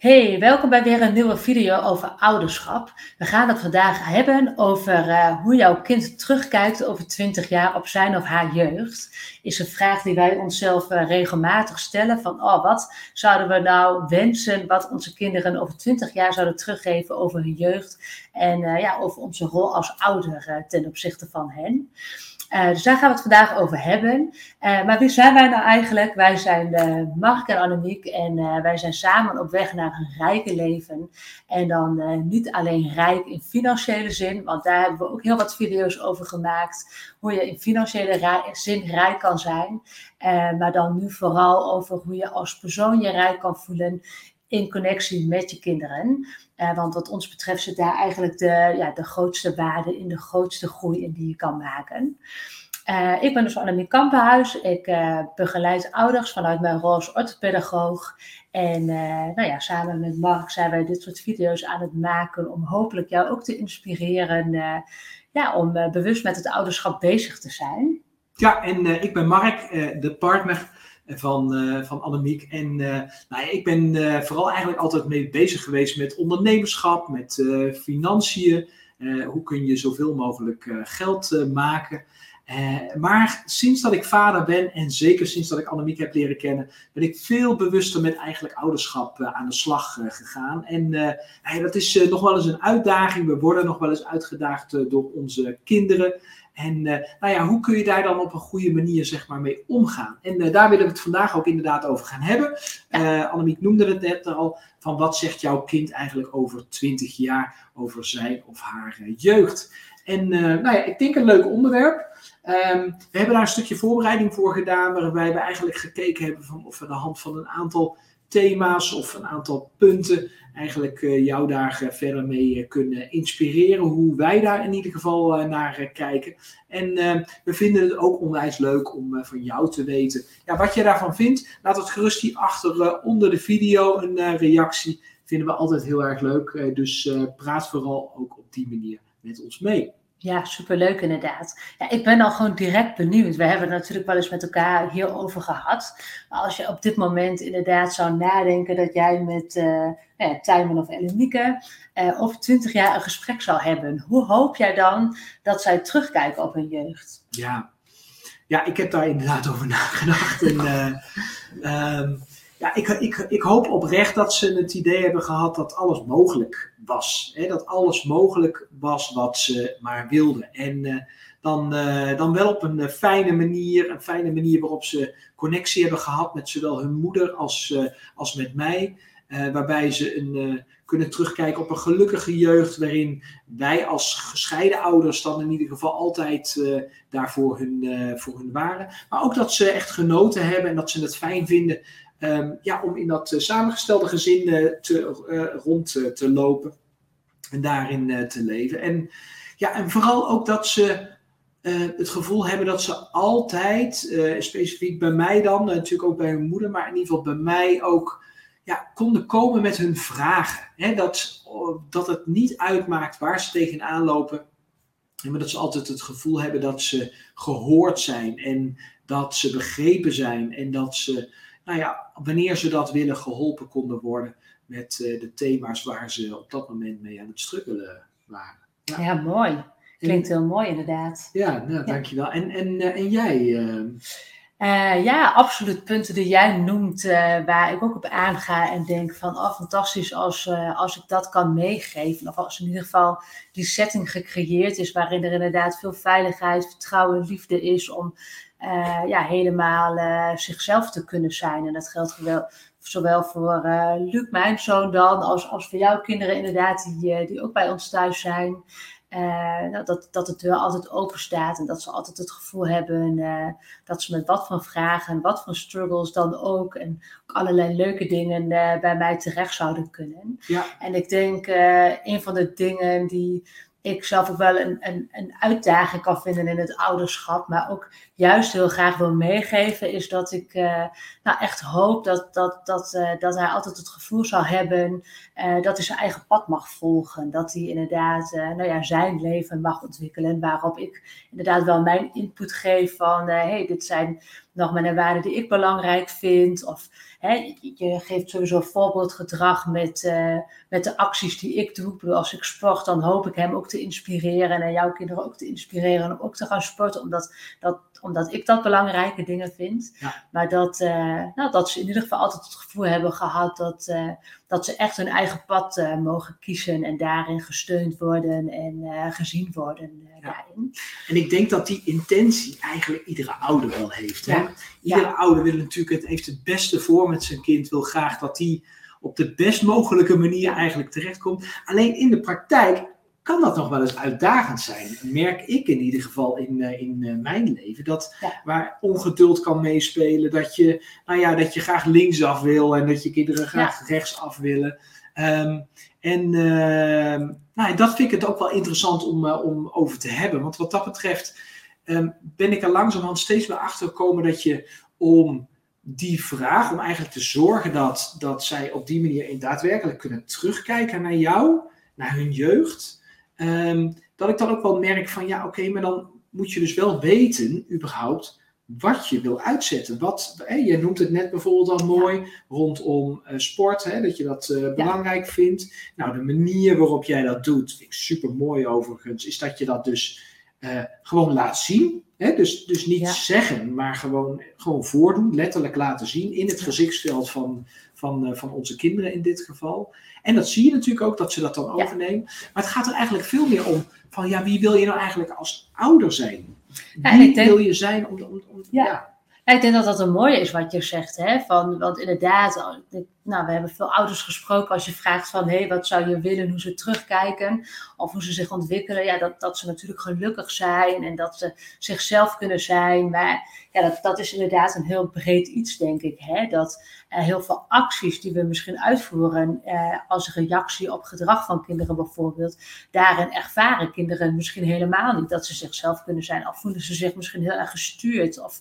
Hey, welkom bij weer een nieuwe video over ouderschap. We gaan het vandaag hebben over uh, hoe jouw kind terugkijkt over 20 jaar op zijn of haar jeugd. Is een vraag die wij onszelf uh, regelmatig stellen van, oh, wat zouden we nou wensen wat onze kinderen over 20 jaar zouden teruggeven over hun jeugd en uh, ja, over onze rol als ouder ten opzichte van hen. Uh, dus daar gaan we het vandaag over hebben. Uh, maar wie zijn wij nou eigenlijk? Wij zijn uh, Mark en Annemiek en wij zijn samen op weg naar een rijke leven. En dan niet alleen rijk in financiële zin, want daar hebben we ook heel wat video's over gemaakt. Hoe je in financiële zin rijk kan zijn. maar dan nu vooral over hoe je als persoon je rijk kan voelen in connectie met je kinderen. Uh, want wat ons betreft zit daar eigenlijk de, ja, de grootste waarde in, de grootste groei in die je kan maken. Uh, ik ben dus Annemie Kampenhuis. Ik uh, begeleid ouders vanuit mijn rol als orthopedagoog. En nou ja, samen met Mark zijn wij dit soort video's aan het maken om hopelijk jou ook te inspireren ja, om bewust met het ouderschap bezig te zijn. Ja, en ik ben Mark, de partner van, uh, van Annemiek. En uh, nou ik ben uh, vooral eigenlijk altijd mee bezig geweest met ondernemerschap, met financiën. hoe kun je zoveel mogelijk geld maken? maar sinds dat ik vader ben, en zeker sinds dat ik Annemiek heb leren kennen, ben ik veel bewuster met eigenlijk ouderschap aan de slag gegaan. En dat is nog wel eens een uitdaging. We worden nog wel eens uitgedaagd door onze kinderen. En uh, nou ja, hoe kun je daar dan op een goede manier zeg maar, mee omgaan? En uh, daar willen we het vandaag ook inderdaad over gaan hebben. Uh, Annemiek noemde het net al, van wat zegt jouw kind eigenlijk over 20 jaar, over zijn of haar jeugd? En nou ja, ik denk een leuk onderwerp. Um, we hebben daar een stukje voorbereiding voor gedaan, waarbij we eigenlijk gekeken hebben van of we aan de hand van een aantal thema's of een aantal punten eigenlijk uh, jou daar uh, verder mee uh, kunnen inspireren. Hoe wij daar in ieder geval naar kijken. En we vinden het ook onwijs leuk om van jou te weten ja, wat je daarvan vindt. Laat het gerust hieronder onder de video een reactie. Vinden we altijd heel erg leuk. dus praat vooral ook op die manier met ons mee. Ja, superleuk inderdaad. Ja, ik ben al gewoon direct benieuwd. We hebben het natuurlijk wel eens met elkaar hierover gehad. Maar als je op dit moment inderdaad zou nadenken dat jij met uh, ja, of Ellemieke uh, over twintig jaar een gesprek zou hebben. Hoe hoop jij dan dat zij terugkijken op hun jeugd? Ja, ja ik heb daar inderdaad over nagedacht. En, uh, um, ja, ik, ik, ik hoop oprecht dat ze het idee hebben gehad dat alles mogelijk was. Hè? Dat alles mogelijk was wat ze maar wilden. En uh, dan, uh, dan wel op een fijne manier, een fijne manier waarop ze connectie hebben gehad met zowel hun moeder als, als met mij. waarbij ze een, kunnen terugkijken op een gelukkige jeugd, waarin wij als gescheiden ouders dan in ieder geval altijd daarvoor hun, voor hun waren. Maar ook dat ze echt genoten hebben en dat ze het fijn vinden um, ja, om in dat uh, samengestelde gezin uh, te, uh, rond te lopen en daarin te leven. En, ja, en vooral ook dat ze het gevoel hebben dat ze altijd, specifiek bij mij dan, natuurlijk ook bij hun moeder, maar in ieder geval bij mij ook ja, konden komen met hun vragen. Hè? Dat, dat het niet uitmaakt waar ze tegenaan lopen. Maar dat ze altijd het gevoel hebben dat ze gehoord zijn en dat ze begrepen zijn en dat ze nou ja, wanneer ze dat willen, geholpen konden worden met uh, de thema's waar ze op dat moment mee aan het struggelen waren. Ja, ja mooi. Klinkt heel mooi inderdaad. Ja, nou, dankjewel. En, en, uh, en jij? Uh, ja, absoluut punten die jij noemt, waar ik ook op aanga en denk van, oh fantastisch als, als ik dat kan meegeven. Of als in ieder geval die setting gecreëerd is waarin er inderdaad veel veiligheid, vertrouwen, liefde is om uh, ja, helemaal uh, zichzelf te kunnen zijn. En dat geldt wel, zowel voor uh, Luc, mijn zoon dan, als, als voor jouw kinderen inderdaad, die, die ook bij ons thuis zijn. dat, dat de deur altijd open staat en dat ze altijd het gevoel hebben dat ze met wat van vragen, wat van struggles dan ook, en ook allerlei leuke dingen bij mij terecht zouden kunnen. Ja. En ik denk, een van de dingen die ik zelf ook wel een, een, een uitdaging kan vinden in het ouderschap, maar ook juist heel graag wil meegeven, is dat ik uh, nou echt hoop dat, dat, dat, uh, dat hij altijd het gevoel zal hebben uh, dat hij zijn eigen pad mag volgen. Dat hij inderdaad nou ja, zijn leven mag ontwikkelen, waarop ik inderdaad wel mijn input geef van hey, dit zijn nog mijn waarden die ik belangrijk vind. Of hè, je geeft sowieso voorbeeldgedrag met, met de acties die ik doe. Als ik sport, dan hoop ik hem ook te inspireren en jouw kinderen ook te inspireren om ook te gaan sporten, omdat dat omdat ik dat belangrijke dingen vind. Maar dat, uh, nou, dat ze in ieder geval altijd het gevoel hebben gehad dat, uh, dat ze echt hun eigen pad uh, mogen kiezen en daarin gesteund worden en gezien worden daarin. En ik denk dat die intentie eigenlijk iedere ouder wel heeft. Hè? Iedere ouder wil natuurlijk het, heeft het beste voor met zijn kind, wil graag dat die op de best mogelijke manier eigenlijk terechtkomt. Alleen in de praktijk kan dat nog wel eens uitdagend zijn. Merk ik in ieder geval in, uh, in uh, mijn leven. Dat waar ongeduld kan meespelen. Dat je, nou ja, dat je graag linksaf wil en dat je kinderen graag ja. rechtsaf willen. Um, en uh, nou, dat vind ik het ook wel interessant om, uh, om over te hebben. Want wat dat betreft um, ben ik er langzamerhand steeds meer achter gekomen dat je om die vraag, om eigenlijk te zorgen dat, dat zij op die manier in daadwerkelijk kunnen terugkijken naar jou, naar hun jeugd. Um, dat ik dan ook wel merk van ja, oké, maar dan moet je dus wel weten, überhaupt, wat je wil uitzetten. Wat, hè, je noemt het net bijvoorbeeld al mooi rondom uh, sport, hè, dat je dat uh, belangrijk ja. vindt. Nou, de manier waarop jij dat doet, vind ik super mooi overigens, is dat je dat dus uh, gewoon laat zien. Hè? Dus, dus niet ja. zeggen, maar gewoon, gewoon voordoen, letterlijk laten zien in het gezichtsveld van, van, van onze kinderen in dit geval. En dat zie je natuurlijk ook, dat ze dat dan overnemen. Maar het gaat er eigenlijk veel meer om van, ja, wie wil je nou eigenlijk als ouder zijn? Wie wil je zijn om... om, om ja. ja. ik denk dat dat een mooie is wat je zegt, hè? Van, want inderdaad, nou, we hebben veel ouders gesproken als je vraagt van, hé, hey, wat zou je willen, hoe ze terugkijken of hoe ze zich ontwikkelen. Ja, dat, dat ze natuurlijk gelukkig zijn en dat ze zichzelf kunnen zijn. Maar ja, dat, dat is inderdaad een heel breed iets, denk ik. Hè? Dat uh, heel veel acties die we misschien uitvoeren uh, als reactie op gedrag van kinderen bijvoorbeeld, daarin ervaren kinderen misschien helemaal niet dat ze zichzelf kunnen zijn. Of voelen ze zich misschien heel erg gestuurd. Of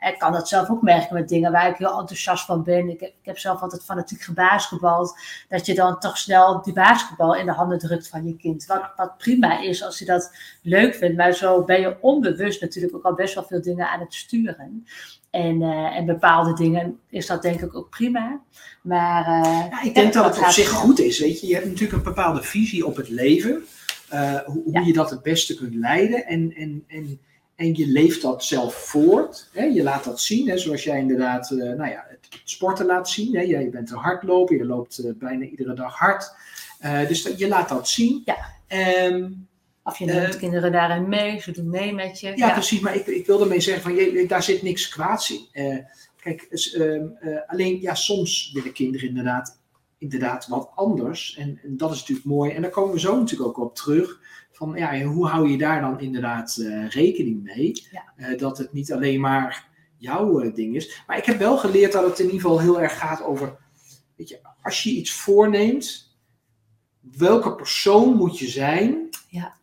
ik kan dat zelf ook merken met dingen waar ik heel enthousiast van ben. Ik heb, ik heb zelf altijd fanatiek gebasketbald. Dat je dan toch snel die basketbal in de handen drukt van je kind. Wat, wat prima is als je dat leuk vindt. Maar zo ben je onbewust natuurlijk ook al best wel veel dingen aan het sturen. En, uh, en bepaalde dingen is dat denk ik ook prima. Maar uh, ja, ik denk dat het op zich goed is. Weet je, je hebt natuurlijk een bepaalde visie op het leven. Uh, hoe, je dat het beste kunt leiden. En, en, en en je leeft dat zelf voort. Hè? Je laat dat zien, hè? zoals jij inderdaad nou ja, het, sporten laat zien. Hè? Jij bent een hardloper, je loopt bijna iedere dag hard. Dus dat, je laat dat zien. Ja. Um, of je neemt kinderen daarin mee, ze doen mee met je. Ja, ja. precies. Maar ik, ik wil ermee zeggen, van, je, daar zit niks kwaads in. kijk, dus, um, alleen ja, soms willen kinderen inderdaad, inderdaad wat anders. En, en dat is natuurlijk mooi. En daar komen we zo natuurlijk ook op terug van ja, hoe hou je daar dan inderdaad rekening mee? Ja. Dat het niet alleen maar jouw ding is. Maar ik heb wel geleerd dat het in ieder geval heel erg gaat over, weet je, als je iets voorneemt, welke persoon moet je zijn ja.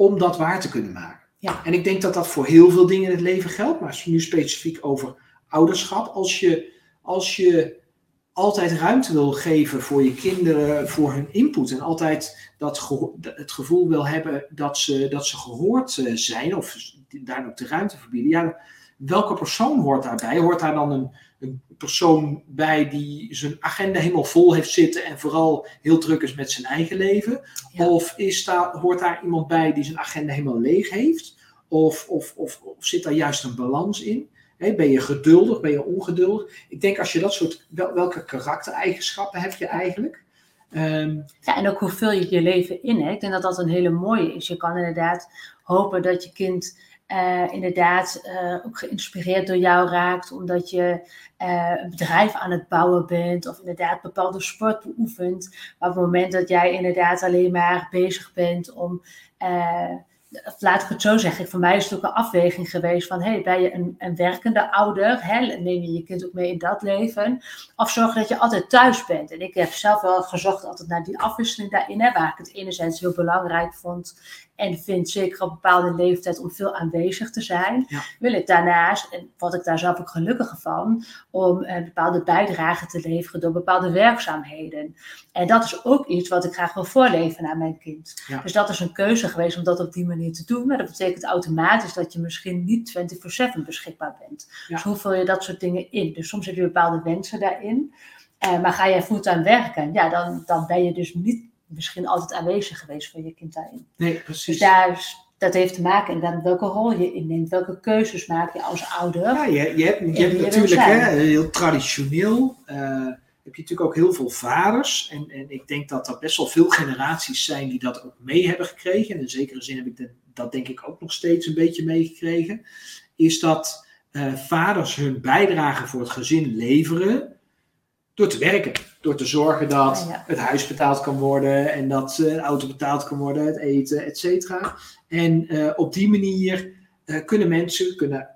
Om dat waar te kunnen maken? Ja. En ik denk dat dat voor heel veel dingen in het leven geldt. Maar nu specifiek over ouderschap, als je, als je altijd ruimte wil geven voor je kinderen, voor hun input. En altijd dat geho- het gevoel wil hebben dat ze, dat ze gehoord uh, zijn, of daar ook de ruimte voor bieden. Ja, welke persoon hoort daarbij? Hoort daar dan een, een persoon bij die zijn agenda helemaal vol heeft zitten en vooral heel druk is met zijn eigen leven? Ja. Of is daar, hoort daar iemand bij die zijn agenda helemaal leeg heeft? Of, of, of, of zit daar juist een balans in? Ben je geduldig? Ben je ongeduldig? Ik denk als je dat soort, wel, welke karaktereigenschappen heb je eigenlijk? Um, ja, en ook hoe vul je je leven in. Hè? Ik denk dat dat een hele mooie is. Je kan inderdaad hopen dat je kind uh, inderdaad uh, ook geïnspireerd door jou raakt, omdat je uh, een bedrijf aan het bouwen bent of inderdaad bepaalde sport beoefent. Maar op het moment dat jij inderdaad alleen maar bezig bent om laat ik het zo zeggen, voor mij is het ook een afweging geweest van, hey, ben je een, een werkende ouder, hè, neem je je kind ook mee in dat leven, of zorg dat je altijd thuis bent. En ik heb zelf wel gezocht altijd naar die afwisseling daarin, hè, waar ik het enerzijds heel belangrijk vond en vind, zeker op een bepaalde leeftijd, om veel aanwezig te zijn. Wil ik daarnaast, en word ik daar zelf ook gelukkiger van, om een bepaalde bijdrage te leveren door bepaalde werkzaamheden. En dat is ook iets wat ik graag wil voorleven aan mijn kind. Dus dat is een keuze geweest om dat op die manier te doen. Maar dat betekent automatisch dat je misschien niet 24-7 beschikbaar bent. Dus hoe vul je dat soort dingen in? Dus soms heb je bepaalde wensen daarin. Uh, maar ga jij aan werken, ja, dan, dan ben je dus niet misschien altijd aanwezig geweest voor je kind daarin. Nee, precies. Dus daar, dat heeft te maken met welke rol je inneemt, welke keuzes maak je als ouder. Ja, je, je hebt, je hebt natuurlijk hè, heel traditioneel. Uh, heb je natuurlijk ook heel veel vaders. En, en ik denk dat er best wel veel generaties zijn die dat ook mee hebben gekregen. En in zekere zin heb ik dat, dat denk ik ook nog steeds een beetje meegekregen. Is dat uh, vaders hun bijdrage voor het gezin leveren door te werken. Door te zorgen dat het huis betaald kan worden en dat uh, de auto betaald kan worden, het eten, et cetera. En uh, op die manier kunnen mensen, kunnen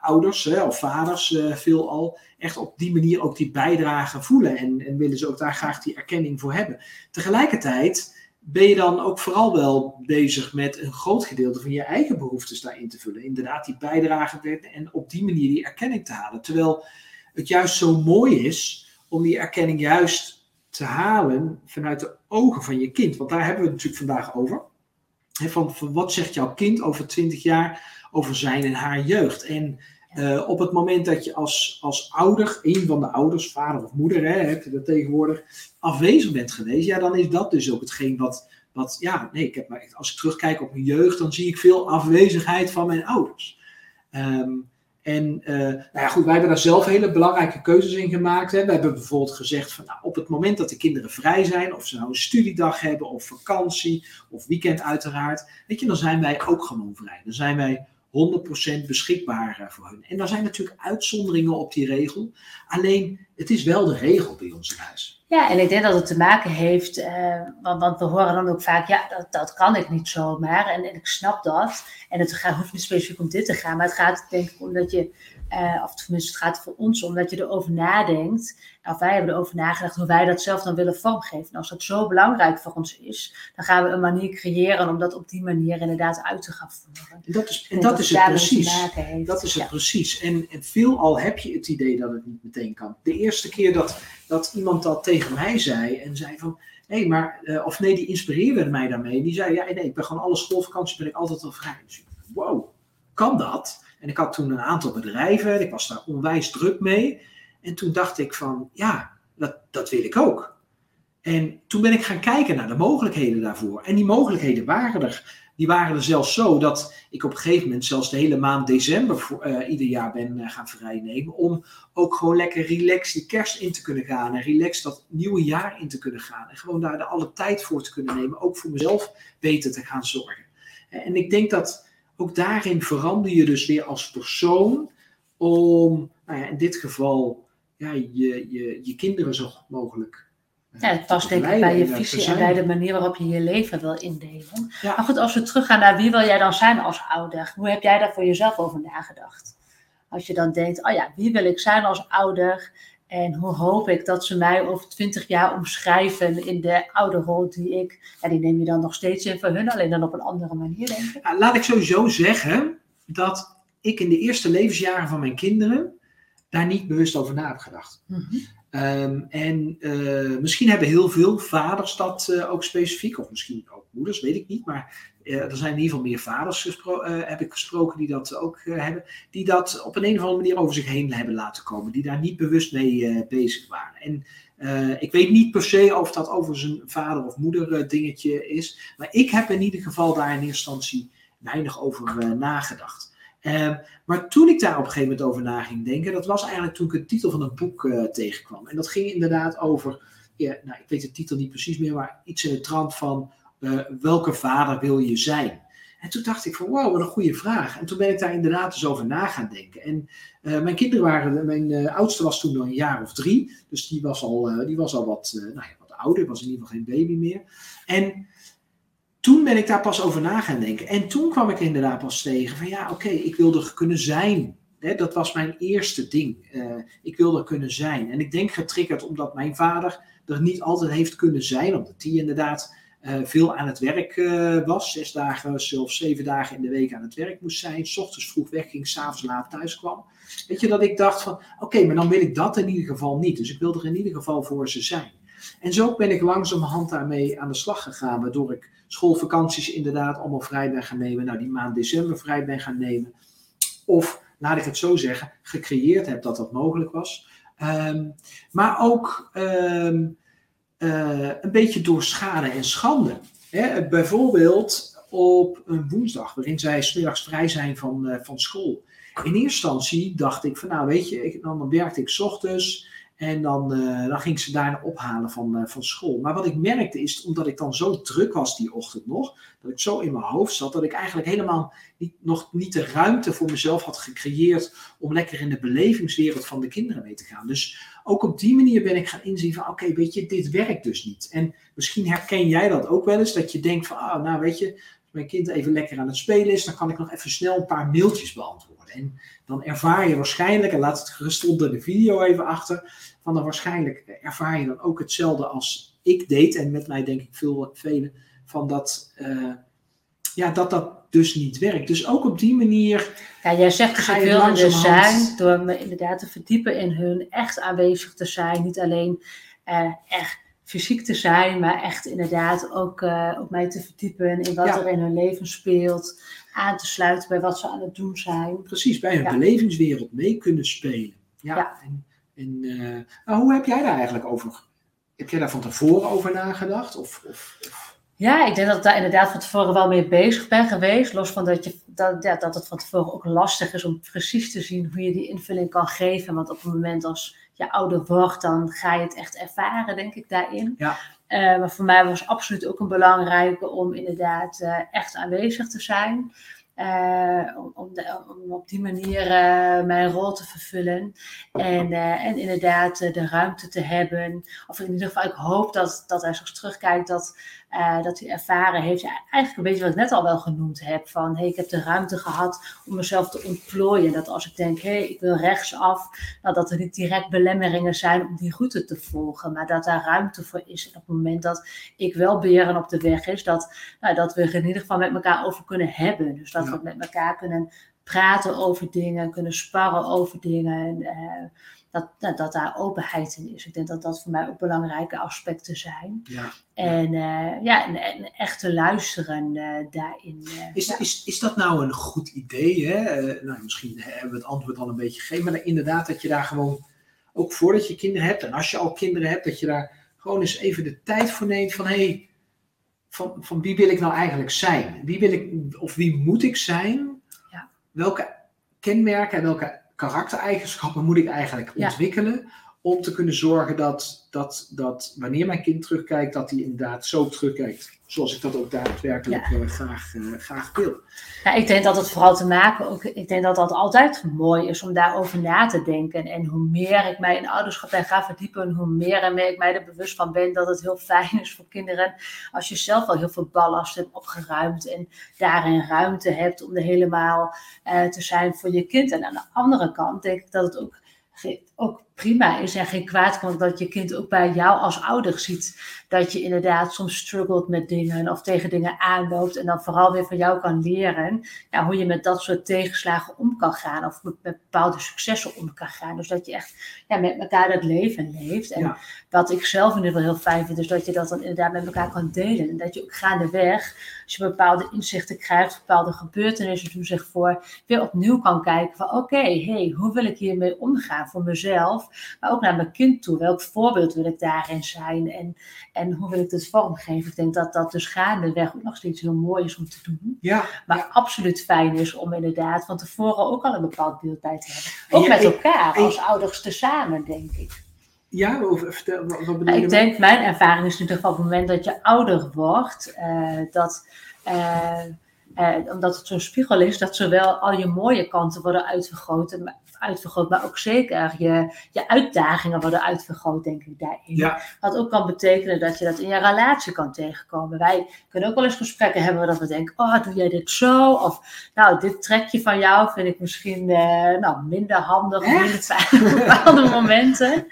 ouders hè, of vaders veelal, echt op die manier ook die bijdrage voelen. En, en willen ze ook daar graag die erkenning voor hebben. Tegelijkertijd ben je dan ook vooral wel bezig met een groot gedeelte van je eigen behoeftes daarin te vullen. Inderdaad, die bijdrage en op die manier die erkenning te halen. Terwijl het juist zo mooi is om die erkenning juist te halen vanuit de ogen van je kind. Want daar hebben we het natuurlijk vandaag over. van, van wat zegt jouw kind over 20 jaar over zijn en haar jeugd? En uh, op het moment dat je als, als ouder, een van de ouders, vader of moeder, hè, heb je dat tegenwoordig, afwezig bent geweest, ja, dan is dat dus ook hetgeen wat, wat ja, nee, ik heb, als ik terugkijk op mijn jeugd, dan zie ik veel afwezigheid van mijn ouders. Um, en uh, nou ja, goed, wij hebben daar zelf hele belangrijke keuzes in gemaakt. Hè. We hebben bijvoorbeeld gezegd van nou, op het moment dat de kinderen vrij zijn, of ze nou een studiedag hebben, of vakantie, of weekend uiteraard, weet je, dan zijn wij ook gewoon vrij. Dan zijn wij 100% beschikbaar eh, voor hun. En daar zijn natuurlijk uitzonderingen op die regel. Alleen, het is wel de regel bij ons in huis. Ja, en ik denk dat het te maken heeft, uh, want, want, we horen dan ook vaak, ja, dat, dat kan ik niet zomaar. En, en ik snap dat. En het gaat, hoeft niet specifiek om dit te gaan, maar het gaat denk ik om dat je uh, of tenminste, het gaat voor ons om dat je erover nadenkt. Of wij hebben erover nagedacht hoe wij dat zelf dan willen vormgeven. En als dat zo belangrijk voor ons is, dan gaan we een manier creëren om dat op die manier inderdaad uit te gaan voeren. Dat is, en dat, is het precies. Dat is het precies. En, en veelal heb je het idee dat het niet meteen kan. De eerste keer dat, dat iemand dat tegen mij zei en zei van. Hé, hey, maar, uh, of nee, die inspireerde mij daarmee. Die zei, ja, nee, ik ben gewoon alle schoolvakanties ben ik altijd al vrij. Dus, wow, kan dat? En ik had toen een aantal bedrijven, ik was daar onwijs druk mee. En toen dacht ik van, ja, dat, dat wil ik ook. En toen ben ik gaan kijken naar de mogelijkheden daarvoor. En die mogelijkheden waren er. Die waren er zelfs zo dat ik op een gegeven moment zelfs de hele maand december voor, uh, ieder jaar ben uh, gaan vrijnemen. Om ook gewoon lekker relaxed die kerst in te kunnen gaan. En relaxed dat nieuwe jaar in te kunnen gaan. En gewoon daar de alle tijd voor te kunnen nemen. Ook voor mezelf beter te gaan zorgen. En ik denk dat ook daarin verander je dus weer als persoon om, nou ja, in dit geval, ja, je, je, je kinderen zo goed mogelijk. Uh, ja, het past denk ik bij je visie en bij de manier waarop je je leven wil indelen. Ja. Maar goed, als we teruggaan naar wie wil jij dan zijn als ouder? Hoe heb jij daar voor jezelf over nagedacht? Als je dan denkt, oh ja, wie wil ik zijn als ouder? En hoe hoop ik dat ze mij over twintig jaar omschrijven in de oude rol die ik. Ja, die neem je dan nog steeds in voor hun, alleen dan op een andere manier, denk ik. Laat ik sowieso zeggen dat ik in de eerste levensjaren van mijn kinderen daar niet bewust over na heb gedacht. Mm -hmm. en uh, misschien hebben heel veel vaders dat uh, ook specifiek, of misschien ook moeders, weet ik niet. Maar er zijn in ieder geval meer vaders uh, heb ik gesproken die dat ook uh, hebben. Die dat op een, een of andere manier over zich heen hebben laten komen. Die daar niet bewust mee bezig waren. En ik weet niet per se of dat over zijn vader of moeder dingetje is. Maar ik heb in ieder geval daar in eerste instantie weinig over nagedacht. Uh, maar toen ik daar op een gegeven moment over na ging denken, dat was eigenlijk toen ik de titel van een boek tegenkwam. En dat ging inderdaad over, ja, nou, ik weet de titel niet precies meer, maar iets in de trant van uh, welke vader wil je zijn? En toen dacht ik van wow, wat een goede vraag. En toen ben ik daar inderdaad eens over na gaan denken. En uh, mijn kinderen waren, mijn uh, oudste was toen nog een jaar of drie. Dus die was al, die was al wat, nou ja, wat ouder, was in ieder geval geen baby meer. En toen ben ik daar pas over na gaan denken. En toen kwam ik inderdaad pas tegen van ja, oké, ik wil er kunnen zijn. dat was mijn eerste ding. Uh, ik wil er kunnen zijn. En ik denk getriggerd omdat mijn vader er niet altijd heeft kunnen zijn. Omdat hij inderdaad veel aan het werk uh, was. Zes dagen, zelfs zeven dagen in de week aan het werk moest zijn. S ochtends vroeg wegging, s'avonds laat thuis kwam. Weet je, dat ik dacht van, oké, maar dan wil ik dat in ieder geval niet. Dus ik wil er in ieder geval voor ze zijn. En zo ben ik langzamerhand daarmee aan de slag gegaan, waardoor ik schoolvakanties inderdaad allemaal vrij ben gaan nemen. Nou, die maand december vrij ben gaan nemen. Of, laat ik het zo zeggen, gecreëerd heb dat dat mogelijk was. Um, maar ook um, uh, een beetje door schade en schande. Hè? Bijvoorbeeld op een woensdag, waarin zij smiddags vrij zijn van, uh, van school. In eerste instantie dacht ik van, nou weet je, dan werkte ik ochtends en dan, uh, dan ging ze daarna ophalen van, uh, van school. Maar wat ik merkte is, omdat ik dan zo druk was die ochtend nog, dat ik zo in mijn hoofd zat, dat ik eigenlijk helemaal niet, nog niet de ruimte voor mezelf had gecreëerd om lekker in de belevingswereld van de kinderen mee te gaan. Dus ook op die manier ben ik gaan inzien van, oké, weet je, dit werkt dus niet. En misschien herken jij dat ook wel eens, dat je denkt van, ah, nou weet je, mijn kind even lekker aan het spelen is, dan kan ik nog even snel een paar mailtjes beantwoorden. En dan ervaar je waarschijnlijk, en laat het gerust onder de video even achter, van dan waarschijnlijk ervaar je dan ook hetzelfde als ik deed. En met mij denk ik veel, velen, van dat, uh, ja, dat dat dus niet werkt. Dus ook op die manier. Ja, jij zegt dus ik wil er zijn door me inderdaad te verdiepen in hun, echt aanwezig te zijn. Niet alleen uh, echt fysiek te zijn, maar echt inderdaad ook uh, op mij te verdiepen in wat ja. er in hun leven speelt aan te sluiten bij wat ze aan het doen zijn. Precies, bij hun belevingswereld mee kunnen spelen. Ja. ja. En, en uh, nou, hoe heb jij daar eigenlijk over? Heb jij daar van tevoren over nagedacht? Of, of, of? Ja, ik denk dat ik daar inderdaad van tevoren wel mee bezig ben geweest. Los van dat, je, dat, ja, dat het van tevoren ook lastig is om precies te zien hoe je die invulling kan geven. Want op het moment als je ouder wordt, dan ga je het echt ervaren, denk ik, daarin. Ja. Uh, maar voor mij was absoluut ook een belangrijke om inderdaad uh, echt aanwezig te zijn. Uh, om, om, de, om, op die manier mijn rol te vervullen. En, en inderdaad de ruimte te hebben. Of in ieder geval, ik hoop dat, dat hij straks terugkijkt dat uh, dat hij ervaren heeft, ja, eigenlijk een beetje wat ik net al wel genoemd heb, van hey, ik heb de ruimte gehad om mezelf te ontplooien. Dat als ik denk, hé, hey, ik wil rechtsaf, nou, dat er niet direct belemmeringen zijn om die route te volgen, maar dat daar ruimte voor is. En op het moment dat ik wel beren op de weg is, dat, nou, dat we er in ieder geval met elkaar over kunnen hebben. Dus dat ja. we met elkaar kunnen praten over dingen, kunnen sparren over dingen. Uh, dat, dat, dat, daar openheid in is. Ik denk dat dat voor mij ook belangrijke aspecten zijn. Ja. En uh, ja, en, en, echt te luisteren uh, daarin. Uh, is, ja. is, is dat nou een goed idee? Hè? nou, misschien hebben we het antwoord al een beetje gegeven, maar inderdaad dat je daar gewoon, ook voordat je kinderen hebt en als je al kinderen hebt, dat je daar gewoon eens even de tijd voor neemt van hé, hey, van, van wie wil ik nou eigenlijk zijn? Wie wil ik, of wie moet ik zijn? Ja. Welke kenmerken en welke karaktereigenschappen moet ik eigenlijk ontwikkelen om te kunnen zorgen dat, dat, dat wanneer mijn kind terugkijkt, dat hij inderdaad zo terugkijkt zoals ik dat ook daadwerkelijk ja. uh, graag, uh, graag wil. Ja, ik denk dat het vooral te maken, ook, ik denk dat dat altijd mooi is om daarover na te denken. En hoe meer ik mij in ouderschap ben ga verdiepen, hoe meer en meer ik mij er bewust van ben dat het heel fijn is voor kinderen als je zelf al heel veel ballast hebt opgeruimd en daarin ruimte hebt om er helemaal uh, te zijn voor je kind. En aan de andere kant denk ik dat het ook ook prima is en geen kwaad kan dat je kind ook bij jou als ouder ziet dat je inderdaad soms struggelt met dingen of tegen dingen aanloopt en dan vooral weer van jou kan leren ja, hoe je met dat soort tegenslagen om kan gaan of met, bepaalde successen om kan gaan. Dus dat je echt ja, met elkaar dat leven leeft. En ja. wat ik zelf in ieder geval heel fijn vind, is dat je dat dan inderdaad met elkaar kan delen. En dat je ook gaandeweg, als je bepaalde inzichten krijgt, bepaalde gebeurtenissen doen zich voor, weer opnieuw kan kijken van oké, okay, hey, hoe wil ik hiermee omgaan voor mezelf, maar ook naar mijn kind toe. Welk voorbeeld wil ik daarin zijn? En, en hoe wil ik dit vormgeven? Ik denk dat dat dus gaandeweg ook nog steeds heel mooi is om te doen. Ja, maar absoluut fijn is om inderdaad van tevoren ook al een bepaald beeld bij te hebben. Ook met elkaar, als ouders tezamen, denk ik. Ja, of, vertel, wat bedoel nou, je? Ik denk, mijn ervaring is in ieder geval op het moment dat je ouder wordt, uh, dat... Uh, eh, omdat het zo'n spiegel is, dat zowel al je mooie kanten worden maar, uitvergroot, maar ook zeker je, je uitdagingen worden uitvergroot, denk ik daarin. Ja. Wat ook kan betekenen dat je dat in je relatie kan tegenkomen. Wij kunnen ook wel eens gesprekken hebben dat we denken, oh, doe jij dit zo? Of, nou, dit trekje van jou vind ik misschien eh, nou, minder handig, of minder fijn op bepaalde momenten.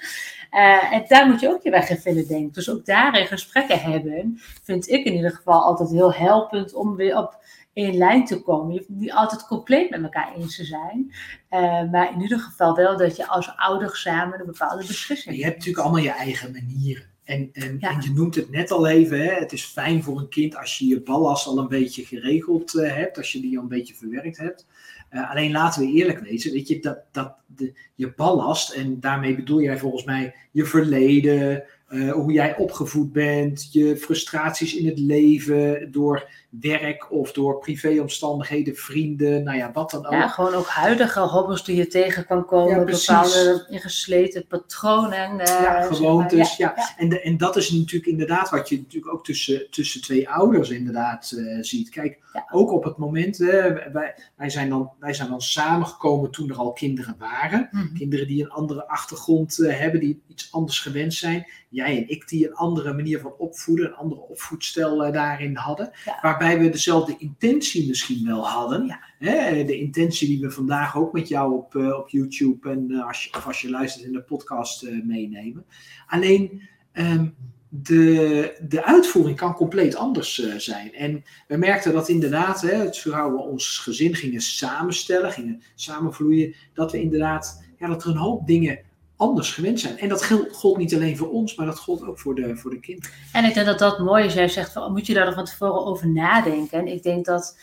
Uh, en daar moet je ook je weg in vinden, denk ik. Dus ook daarin gesprekken hebben, vind ik in ieder geval altijd heel helpend om weer op in lijn te komen. Je hoeft niet altijd compleet met elkaar eens te zijn. Uh, maar in ieder geval wel dat je als ouder samen een bepaalde beslissing Je hebt natuurlijk allemaal je eigen manieren. En, en, ja. en, je noemt het net al even, hè, het is fijn voor een kind als je je ballast al een beetje geregeld uh, hebt, als je die al een beetje verwerkt hebt. Uh, alleen laten we eerlijk wezen, weet je, dat, dat de, je ballast, en daarmee bedoel jij volgens mij je verleden, uh, hoe jij opgevoed bent, je frustraties in het leven door werk of door privéomstandigheden, vrienden, nou ja, wat dan ook. Ja, gewoon ook huidige hobbels die je tegen kan komen, ja, bepaalde ingesleten patronen. Uh, ja, gewoontes, ja. ja. En, de, en dat is natuurlijk inderdaad wat je natuurlijk ook tussen, tussen twee ouders inderdaad uh, ziet. Kijk, ook op het moment, wij, wij, zijn dan, wij zijn dan samengekomen toen er al kinderen waren. Mm. Kinderen die een andere achtergrond hebben, die iets anders gewend zijn. Jij en ik die een andere manier van opvoeden, een andere opvoedstijl daarin hadden. Waarbij waarbij we dezelfde intentie misschien wel hadden. Ja. Hè? De intentie die we vandaag ook met jou op, uh, op YouTube en uh, als je, of als je luistert in de podcast uh, meenemen. Alleen um, de, de uitvoering kan compleet anders zijn. En we merkten dat inderdaad, hè, het we ons gezin gingen samenstellen, gingen samenvloeien, dat we inderdaad, ja, dat er een hoop dingen anders gewend zijn. En dat gold niet alleen voor ons, maar dat gold ook voor de, voor de kinderen. En ik denk dat dat mooi is. Jij zegt, van, moet je daar van tevoren over nadenken? En ik denk dat,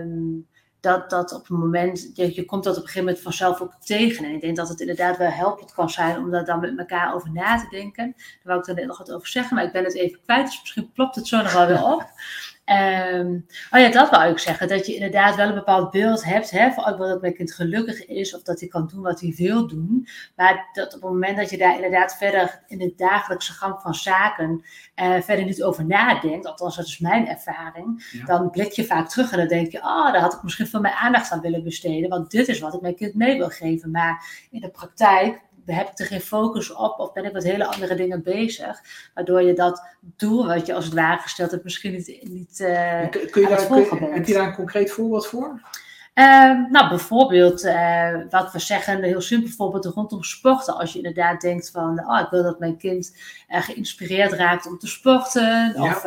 um, dat, dat op het moment, je, je komt dat op een gegeven moment vanzelf ook tegen. En ik denk dat het inderdaad wel helpend kan zijn om daar dan met elkaar over na te denken. Daar wou ik er net nog wat over zeggen, maar ik ben het even kwijt. Dus misschien plopt het zo nog wel weer op. Um, oh ja, dat wou ik zeggen. Dat je inderdaad wel een bepaald beeld hebt. Hè, van, oh, dat mijn kind gelukkig is. Of dat hij kan doen wat hij wil doen. Maar dat op het moment dat je daar inderdaad verder in de dagelijkse gang van zaken. Uh, verder niet over nadenkt. Althans, dat is mijn ervaring. Ja. Dan blik je vaak terug en dan denk je. Oh, daar had ik misschien veel meer aandacht aan willen besteden. Want dit is wat ik mijn kind mee wil geven. Maar in de praktijk heb ik er geen focus op of ben ik met hele andere dingen bezig. Waardoor je dat doel wat je als het ware gesteld hebt misschien niet, niet uh, kun je daar, kun, Heb je daar een concreet voorbeeld voor? Uh, nou, bijvoorbeeld, uh, wat we zeggen, een heel simpel voorbeeld rondom sporten. Als je inderdaad denkt van, oh, ik wil dat mijn kind uh, geïnspireerd raakt om te sporten. Ja. Of,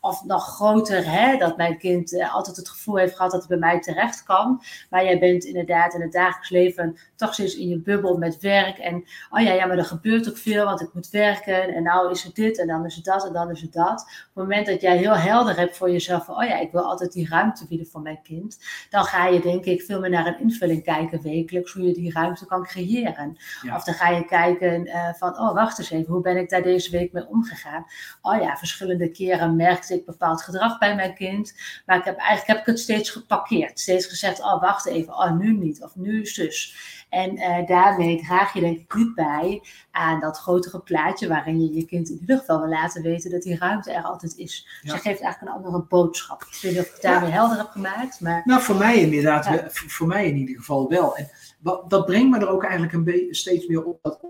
of nog groter, hè, dat mijn kind altijd het gevoel heeft gehad dat hij bij mij terecht kan. Maar jij bent inderdaad in het dagelijks leven toch steeds in je bubbel met werk. En, oh ja, ja, maar er gebeurt ook veel, want ik moet werken. En nou is het dit, en dan is het dat, en dan is het dat. Op het moment dat jij heel helder hebt voor jezelf van, oh ja, ik wil altijd die ruimte bieden voor mijn kind. Dan ga je denk ik veel meer naar een invulling kijken wekelijks, hoe je die ruimte kan creëren. Ja. Of dan ga je kijken uh, van, oh wacht eens even, hoe ben ik daar deze week mee omgegaan? Oh ja, verschillende keren merkte ik bepaald gedrag bij mijn kind, maar ik heb eigenlijk heb ik het steeds geparkeerd. Steeds gezegd, oh wacht even, oh nu niet, of nu zus. En uh, daarmee draag je denk ik niet bij aan dat grotere plaatje waarin je je kind in ieder geval wil laten weten dat die ruimte er altijd is. Dus je geeft eigenlijk een andere boodschap. Ik weet niet of ik het daarmee ja. helder heb gemaakt. Maar... Nou, voor mij inderdaad, ja. voor mij in ieder geval wel. En wat, dat brengt me er ook eigenlijk een steeds meer op. Dat,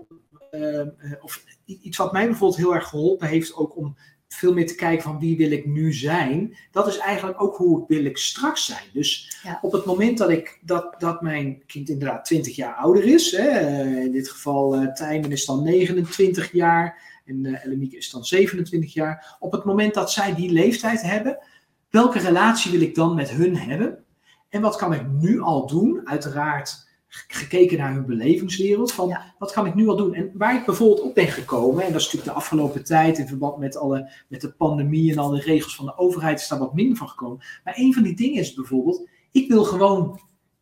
uh, of iets wat mij bijvoorbeeld heel erg geholpen heeft ook om veel meer te kijken van wie wil ik nu zijn. Dat is eigenlijk ook hoe wil ik straks zijn. Dus ja. op het moment dat, ik, dat, dat mijn kind inderdaad 20 jaar ouder is, hè, in dit geval uh, Tijmen is dan 29 jaar en uh, Elemieke is dan 27 jaar. Op het moment dat zij die leeftijd hebben, welke relatie wil ik dan met hun hebben? En wat kan ik nu al doen? Uiteraard gekeken naar hun belevingswereld. Van ja. wat kan ik nu al doen? En waar ik bijvoorbeeld op ben gekomen, en dat is natuurlijk de afgelopen tijd in verband met, alle, met de pandemie en alle regels van de overheid, is daar wat minder van gekomen. Maar een van die dingen is bijvoorbeeld, ik wil gewoon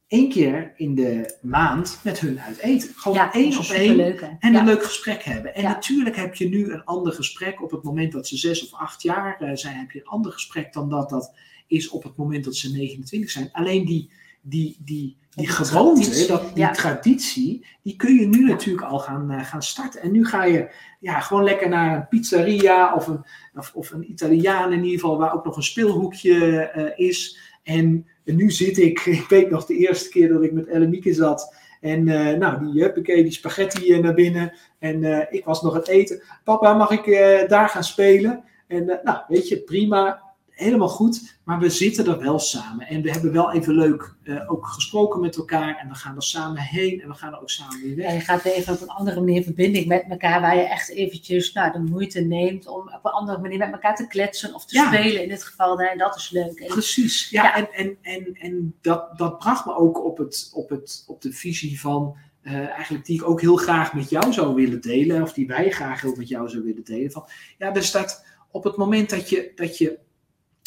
één keer in de maand met hun uit eten. Gewoon ja, één op één en een leuk gesprek hebben. En natuurlijk heb je nu een ander gesprek op het moment dat ze zes of acht jaar uh, zijn, heb je een ander gesprek dan dat dat is op het moment dat ze 29 zijn. Alleen die, die, die die gewoonte, dat, die ja. traditie, die kun je nu natuurlijk al gaan, uh, gaan starten. En nu ga je ja, gewoon lekker naar een pizzeria of een, of, of een Italiaan in ieder geval, waar ook nog een speelhoekje uh, is. En, nu zit ik, ik weet nog de eerste keer dat ik met Ellemieke zat. En uh, nou, die, huppakee, die spaghetti naar binnen. En ik was nog het eten. Papa, mag ik daar gaan spelen? En nou, weet je, prima helemaal goed, maar we zitten er wel samen. En we hebben wel even leuk uh, ook gesproken met elkaar. En we gaan er samen heen en we gaan er ook samen weer weg. Ja, je gaat even op een andere manier verbinding met elkaar, waar je echt eventjes nou, de moeite neemt om op een andere manier met elkaar te kletsen of te spelen in dit geval. En dat is leuk. En, Precies, ja, ja. En, en, en, en dat, dat bracht me ook op, het, op, het, op de visie van. Uh, eigenlijk die ik ook heel graag met jou zou willen delen, of die wij graag heel met jou zouden willen delen. Van, ja, er staat op het moment dat je, dat je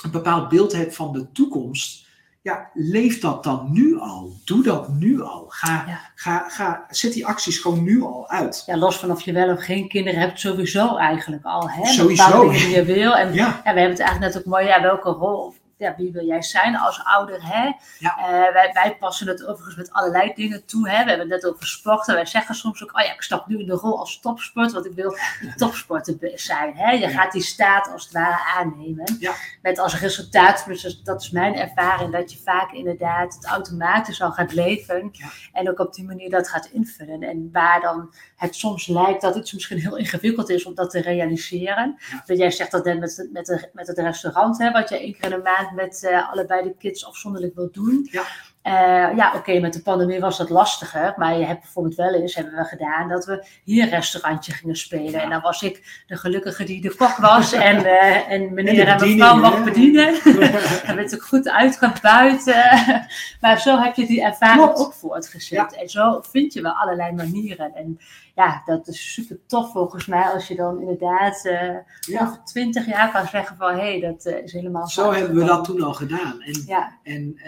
een bepaald beeld hebt van de toekomst, ja, leef dat dan nu al. Doe dat nu al. Ga, ga, ga, zet die acties gewoon nu al uit. Ja, los van of je wel of geen kinderen hebt, sowieso eigenlijk al. Hè? Sowieso. Die je wil. En ja. we hebben het eigenlijk net ook mooi, ja, welke rol ja, wie wil jij zijn als ouder? Hè? Eh, wij, wij passen het overigens met allerlei dingen toe. Hè? We hebben het net over sport. En wij zeggen soms ook, oh ja, ik stap nu in de rol als topsport, want ik wil topsporter zijn. Hè? Je gaat die staat als het ware aannemen. Ja. Met als resultaat, dus dat is mijn ervaring, dat je vaak inderdaad het automatisch al gaat leven. En ook op die manier dat gaat invullen. En waar dan het soms lijkt dat iets misschien heel ingewikkeld is om dat te realiseren. Dat jij zegt dat net met, met, met het restaurant, hè, wat je één keer in de maand met uh, allebei de kids afzonderlijk wil doen. Ja. Uh, ja, oké, met de pandemie was dat lastiger. Maar je hebt bijvoorbeeld wel eens, hebben we gedaan, dat we hier een restaurantje gingen spelen. En dan was ik de gelukkige die de kok was. en, uh, en meneer en, mevrouw mocht bedienen. dan werd ik goed uitgebuit. maar zo heb je die ervaring ook voortgezet. En zo vind je wel allerlei manieren. En ja, dat is super tof volgens mij als je dan inderdaad uh, over twintig jaar kan zeggen van hé, hey, dat is helemaal zo. hebben we dat toen al gedaan. En, ja. en,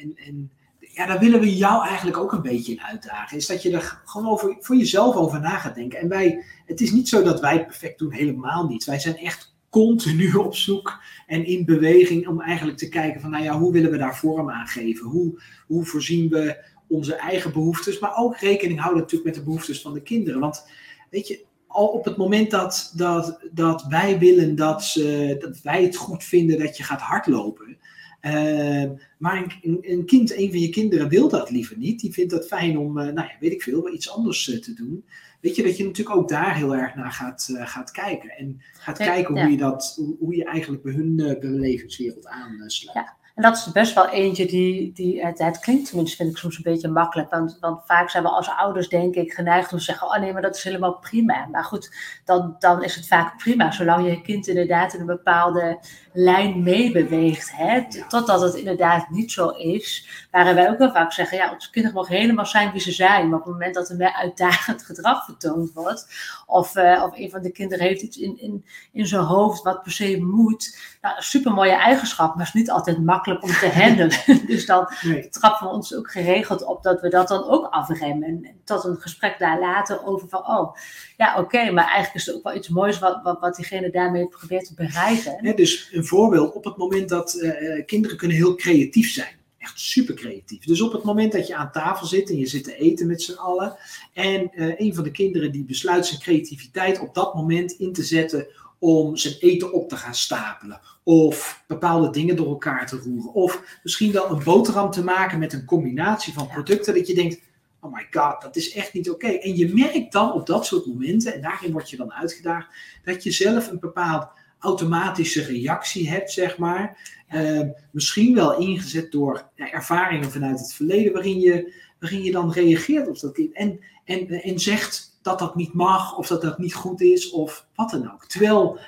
en, en ja, daar willen we jou eigenlijk ook een beetje in uitdagen. Is dat je er gewoon over, voor jezelf over na gaat denken. En wij, het is niet zo dat wij perfect doen, helemaal niet. Wij zijn echt continu op zoek en in beweging om eigenlijk te kijken van, nou ja, hoe willen we daar vorm aan geven? Hoe, hoe voorzien we onze eigen behoeftes, maar ook rekening houden natuurlijk met de behoeftes van de kinderen. Want weet je, al op het moment dat, dat, dat wij willen dat, ze, dat wij het goed vinden dat je gaat hardlopen. Uh, maar een, een, kind, een van je kinderen wil dat liever niet. Die vindt dat fijn om, uh, nou ja, weet ik veel, iets anders uh, te doen. Weet je dat je natuurlijk ook daar heel erg naar gaat, gaat kijken. En gaat kijken hoe, je dat, hoe, hoe, je eigenlijk bij hun levenswereld aansluit. Ja. En dat is best wel eentje die, die het, het, klinkt tenminste, vind ik soms een beetje makkelijk. Want, vaak zijn we als ouders, denk ik, geneigd om te zeggen: Oh nee, maar dat is helemaal prima. Maar goed, dan, dan is het vaak prima, zolang je kind inderdaad in een bepaalde lijn meebeweegt. Hè? Totdat het inderdaad niet zo is. Waarin wij ook wel vaak zeggen: Ja, onze kinderen mogen helemaal zijn wie ze zijn. Maar op het moment dat er uitdagend gedrag vertoond wordt, of, uh, of een van de kinderen heeft iets in, in, in zijn hoofd wat per se moet. Nou, super mooie eigenschap, maar is niet altijd makkelijk om te handelen. dus dan nee. trappen we ons ook geregeld op dat we dat dan ook afremmen. En tot een gesprek daar later over van, oh, ja, oké, maar eigenlijk is het ook wel iets moois wat, wat, wat diegene daarmee probeert te bereiken. Dus een voorbeeld, op het moment dat uh, kinderen kunnen heel creatief zijn. Echt super creatief. Dus op het moment dat je aan tafel zit en je zit te eten met z'n allen. En uh, een van de kinderen die besluit zijn creativiteit op dat moment in te zetten om zijn eten op te gaan stapelen. Of bepaalde dingen door elkaar te roeren. Of misschien wel een boterham te maken met een combinatie van producten. Dat je denkt, oh my god, dat is echt niet oké. En je merkt dan op dat soort momenten, en daarin word je dan uitgedaagd, dat je zelf een bepaald automatische reactie hebt, zeg maar. Uh, misschien wel ingezet door ja, ervaringen vanuit het verleden, waarin je, waarin je dan reageert op dat kind. En, en, en zegt dat dat niet mag, of dat dat niet goed is, of wat dan ook. Terwijl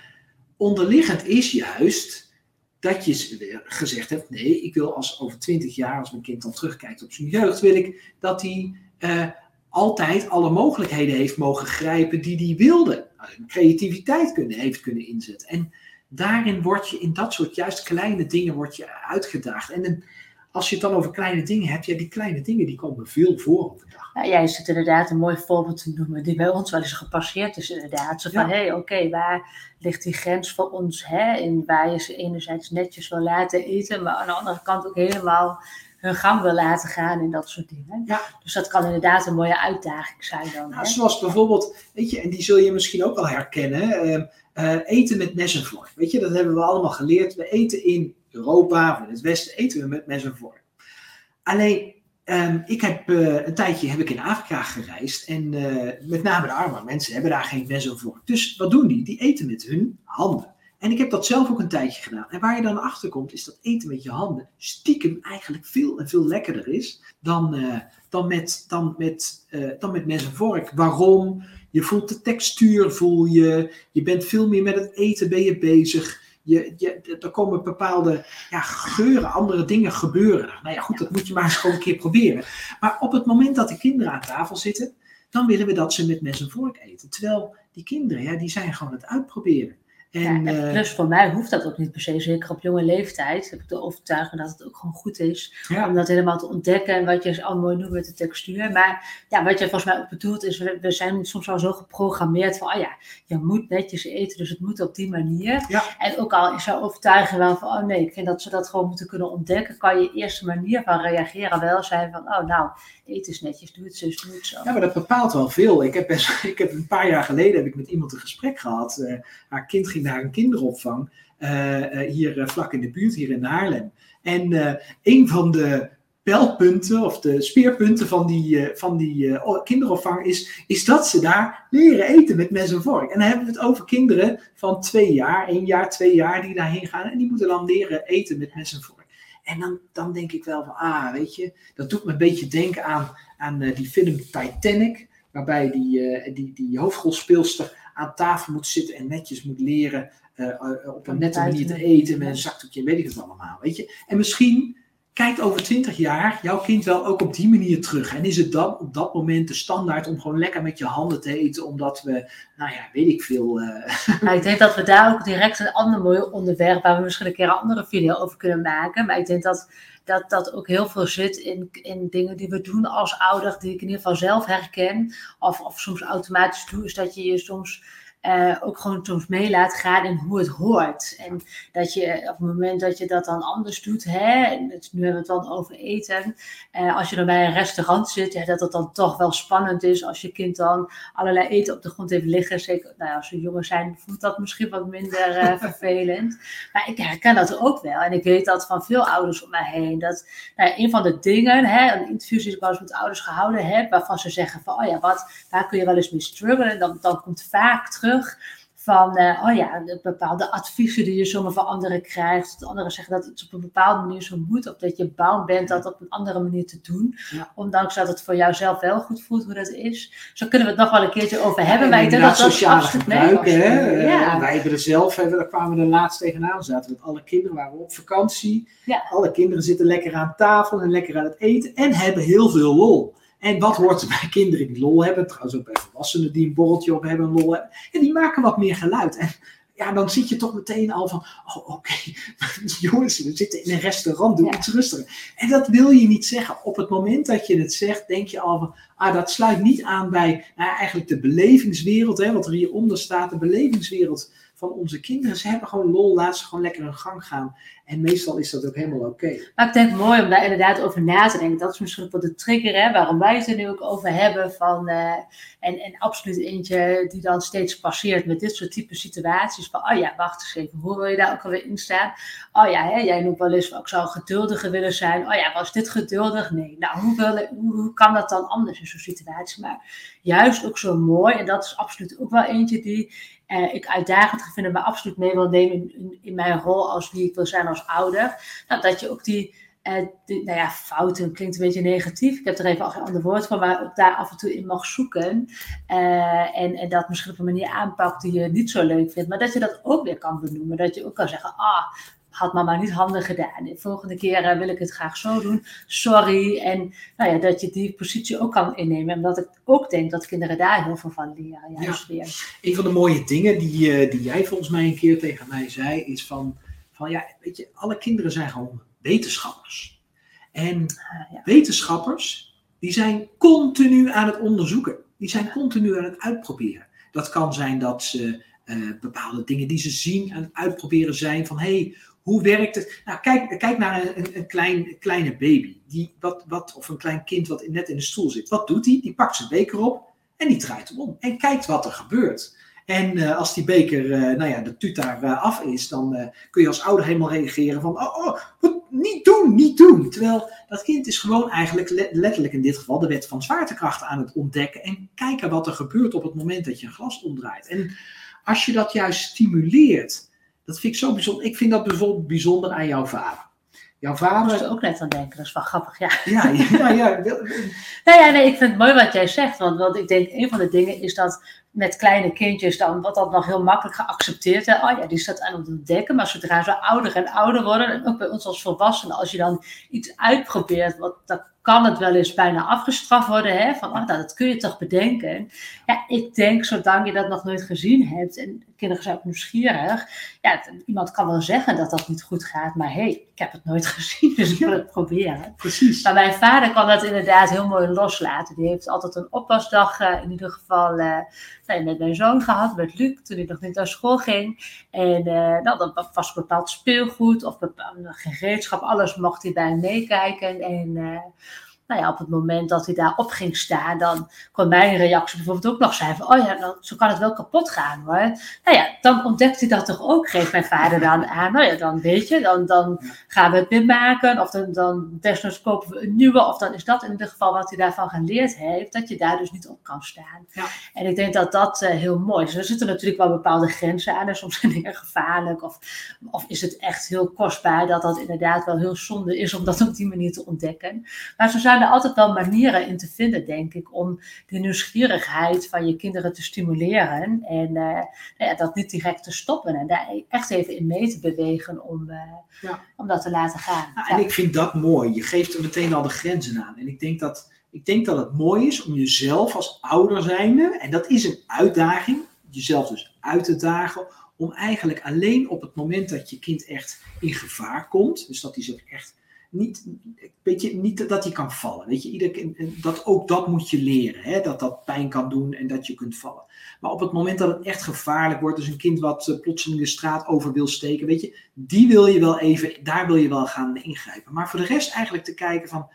onderliggend is juist dat je gezegd hebt: nee, ik wil als over twintig jaar, als mijn kind dan terugkijkt op zijn jeugd, wil ik dat hij uh, altijd alle mogelijkheden heeft mogen grijpen die hij wilde. Creativiteit kunnen, heeft kunnen inzetten. En daarin word je in dat soort juist kleine dingen word je uitgedaagd. En als je het dan over kleine dingen hebt, ja, die kleine dingen die komen veel voor op de dag. Ja, jij zit inderdaad een mooi voorbeeld te noemen, die bij ons wel eens gepasseerd is inderdaad. Zo van, hé, hey, oké, waar ligt die grens voor ons? Hè? In waar je ze enerzijds netjes wil laten eten, maar aan de andere kant ook helemaal hun gang wil laten gaan en dat soort dingen. Ja. Dus dat kan inderdaad een mooie uitdaging zijn dan. Nou, zoals bijvoorbeeld, weet je, en die zul je misschien ook wel herkennen, uh, eten met mes en vork. Weet je, dat hebben we allemaal geleerd. We eten in Europa of in het Westen eten we met mes en vork. Alleen, ehm, ik heb eh, een tijdje heb ik in Afrika gereisd en eh, met name de arme mensen hebben daar geen mes en vork. Dus wat doen die? Die eten met hun handen. En ik heb dat zelf ook een tijdje gedaan. En waar je dan achter komt, is dat eten met je handen stiekem eigenlijk veel en veel lekkerder is dan, uh, dan, met, dan, met, dan met mes en vork. Waarom? Je voelt de textuur, voel je. Je bent veel meer met het eten je bezig. Je, je, er komen bepaalde ja, geuren, andere dingen gebeuren. Nou ja, goed, dat moet je maar eens gewoon een keer proberen. Maar op het moment dat de kinderen aan tafel zitten, dan willen we dat ze met mes en vork eten. Terwijl die kinderen, ja, die zijn gewoon het uitproberen. En, ja, en plus voor mij hoeft dat ook niet per se, zeker op jonge leeftijd. Heb ik de overtuiging dat het ook gewoon goed is om dat helemaal te ontdekken. En wat je al mooi noemt met de textuur. Maar ja, wat je volgens mij ook bedoelt is, we, zijn soms al zo geprogrammeerd van, oh ja, je moet netjes eten, dus het moet op die manier. Ja. En ook al is jouw overtuiging wel van, oh nee, ik vind dat ze dat gewoon moeten kunnen ontdekken, kan je eerste manier van reageren wel zijn van, oh nou, eten is netjes, doe het zo, doe het zo. Ja, maar dat bepaalt wel veel. Ik heb, best, ik heb een paar jaar geleden heb ik met iemand een gesprek gehad. Uh, haar kind ging naar een kinderopvang uh, hier uh, vlak in de buurt, hier in Haarlem. En een van de pijlpunten of de speerpunten van die, van die kinderopvang is, is dat ze daar leren eten met mes en vork. En dan hebben we het over kinderen van twee jaar, één jaar, twee jaar die daarheen gaan. En die moeten dan leren eten met mes en vork. En dan, dan denk ik wel van, ah, weet je, dat doet me een beetje denken aan, aan die film Titanic, waarbij die, die, die hoofdrolspeelster aan tafel moet zitten en netjes moet leren uh, op een nette manier te eten met een zakdoekje en weet ik het allemaal, weet je. En misschien kijkt over twintig jaar jouw kind wel ook op die manier terug. En is het dan op dat moment de standaard om gewoon lekker met je handen te eten, omdat we, nou ja, weet ik veel. Uh... Nou, ik denk dat we daar ook direct een ander mooi onderwerp, waar we misschien een keer een andere video over kunnen maken. Maar ik denk dat dat dat ook heel veel zit in, in dingen die we doen als ouder, die ik in ieder geval zelf herken, of, of soms automatisch doe, is dat je je soms uh, ook gewoon soms mee laat gaan in hoe het hoort. En dat je op het moment dat je dat dan anders doet, hè, en nu hebben we het dan over eten, uh, als je dan bij een restaurant zit, ja, dat het dan toch wel spannend is als je kind dan allerlei eten op de grond heeft liggen. Zeker nou ja, als ze jonger zijn, voelt dat misschien wat minder uh, vervelend. Maar ik herken dat ook wel. En ik weet dat van veel ouders om mij heen. Dat nou een van de dingen, hè, een interview die ik wel eens met ouders gehouden heb, waarvan ze zeggen van, oh ja, wat, waar kun je wel eens mee struggelen? Dan, dan komt vaak terug van, uh, oh ja, bepaalde adviezen die je zomaar van anderen krijgt. Dat anderen zeggen dat iets op een bepaalde manier zo moet. Of dat je bang bent dat op een andere manier te doen. Ja. Ondanks dat het voor jou zelf wel goed voelt hoe dat is. Zo kunnen we het nog wel een keertje over hebben. Ja, maar ik denk dat dat gebruiken. Hè? Ja. Wij hebben er zelf, daar kwamen we er laatst tegenaan. Zaten met alle kinderen waren op vakantie. Alle kinderen zitten lekker aan tafel en lekker aan het eten. En hebben heel veel lol. En wat hoort er bij kinderen die lol hebben? Trouwens ook bij volwassenen die een borreltje op hebben, lol hebben. En die maken wat meer geluid. En ja, dan zit je toch meteen al van, oh oké, okay. jongens, we zitten in een restaurant, doe ja. iets rustiger. En dat wil je niet zeggen. Op het moment dat je het zegt, denk je al van, ah, dat sluit niet aan bij nou, eigenlijk de belevingswereld, hè, wat er hieronder staat, de belevingswereld van onze kinderen. Ze hebben gewoon lol, laat ze gewoon lekker hun gang gaan. En meestal is dat ook helemaal oké. Maar ik denk mooi om daar inderdaad over na te denken. Dat is misschien ook wel de trigger hè, waarom wij het er nu ook over hebben. Van, uh, en, en absoluut eentje die dan steeds passeert met dit soort type situaties. Van, oh ja, wacht eens even, hoe wil je daar ook alweer in staan? Oh ja, jij noemt wel eens, ik zou geduldiger willen zijn. Oh ja, was dit geduldig? Nee. Nou, hoe, wil, hoe kan dat dan anders in zo'n situatie? Maar juist ook zo mooi, en dat is absoluut ook wel eentje die uh, ik uitdagend vind en me absoluut mee wil nemen in, mijn rol als wie ik wil zijn als ouder. Nou, dat je ook die, die, nou ja, fouten klinkt een beetje negatief. Ik heb er even geen ander woord van, maar ook daar af en toe in mag zoeken. Uh, en, en dat misschien op een manier aanpakt die je niet zo leuk vindt. Maar dat je dat ook weer kan benoemen. Dat je ook kan zeggen, ah, had mama niet handig gedaan. De volgende keer uh, wil ik het graag zo doen. Sorry. En nou ja, dat je die positie ook kan innemen. Omdat ik ook denk dat kinderen daar heel veel van leren. Juist ja. weer. Een van de mooie dingen die, uh, die jij volgens mij een keer tegen mij zei, is van, van ja, weet je, alle kinderen zijn gewoon wetenschappers. En uh, ja. wetenschappers, die zijn continu aan het onderzoeken. Die zijn continu aan het uitproberen. Dat kan zijn dat ze bepaalde dingen die ze zien aan het uitproberen zijn van hé, hey, hoe werkt het? Nou, kijk, kijk naar een, een klein, kleine baby. Die, wat, wat, of een klein kind wat net in de stoel zit. Wat doet hij? Die pakt zijn beker op en die draait hem om. En kijkt wat er gebeurt. En eh, als die beker, eh, nou ja, de tuut daar eh, af is, dan kun je als ouder helemaal reageren van, oh, oh, wat, niet doen, niet doen. Terwijl dat kind is gewoon eigenlijk letterlijk in dit geval de wet van zwaartekracht aan het ontdekken en kijken wat er gebeurt op het moment dat je een glas omdraait. En als je dat juist stimuleert, dat vind ik zo bijzonder. Ik vind dat bijvoorbeeld bijzonder aan jouw vader. Jouw vader... Ik moest ook net aan denken, dat is wel grappig, ja. Ja, ja, ja. nou ja, nee, ik vind het mooi wat jij zegt, want, want ik denk, een van de dingen is dat met kleine kindjes dan wordt dat nog heel makkelijk geaccepteerd. Hè? Oh ja, die staat aan het ontdekken. Maar zodra ze ouder en ouder worden, en ook bij ons als volwassenen, als je dan iets uitprobeert, wat, dat kan het wel eens bijna afgestraft worden. Hè? Van, oh, nou, dat kun je toch bedenken. Ja, ik denk, zolang je dat nog nooit gezien hebt, en kinderen zijn ook nieuwsgierig, ja, iemand kan wel zeggen dat dat niet goed gaat, maar hé, hey, ik heb het nooit gezien, dus ik wil het proberen. Precies. Maar mijn vader kan dat inderdaad heel mooi loslaten. Die heeft altijd een oppasdag, uh, in ieder geval, uh, met mijn zoon gehad, met Luc, toen hij nog niet naar school ging. En uh, nou, dat was bepaald speelgoed of bepaald gereedschap, alles mocht hij bij meekijken. En nou ja, op het moment dat hij daar op ging staan, dan kon mijn reactie bijvoorbeeld ook nog zijn van, oh ja, dan, zo kan het wel kapot gaan hoor. Nou ja, dan ontdekt hij dat toch ook, geeft mijn vader dan aan. Nou ja, dan weet je, dan, dan gaan we het weer maken, of dan, dan desnoods kopen we een nieuwe, of dan is dat in ieder geval wat hij daarvan geleerd heeft, dat je daar dus niet op kan staan. Ja. En ik denk dat dat uh, heel mooi is. Er zitten natuurlijk wel bepaalde grenzen aan, en soms zijn dingen gevaarlijk, of, of is het echt heel kostbaar, dat dat inderdaad wel heel zonde is om dat op die manier te ontdekken. Maar zo zijn er altijd wel manieren in te vinden, denk ik, om de nieuwsgierigheid van je kinderen te stimuleren. En uh, nou ja, dat niet direct te stoppen en daar echt even in mee te bewegen om, uh, ja. om dat te laten gaan. Nou, en ik vind dat mooi. Je geeft er meteen al de grenzen aan. En ik denk dat, ik denk dat het mooi is om jezelf als ouder zijnde, en dat is een uitdaging, jezelf dus uit te dagen om eigenlijk alleen op het moment dat je kind echt in gevaar komt, dus dat hij zich echt niet, weet je, niet dat hij kan vallen. Weet je, ieder, dat, ook dat moet je leren. Hè? Dat dat pijn kan doen en dat je kunt vallen. Maar op het moment dat het echt gevaarlijk wordt, dus een kind wat uh, plotseling de straat over wil steken, weet je, die wil je wel even, daar wil je wel gaan ingrijpen. Maar voor de rest eigenlijk te kijken van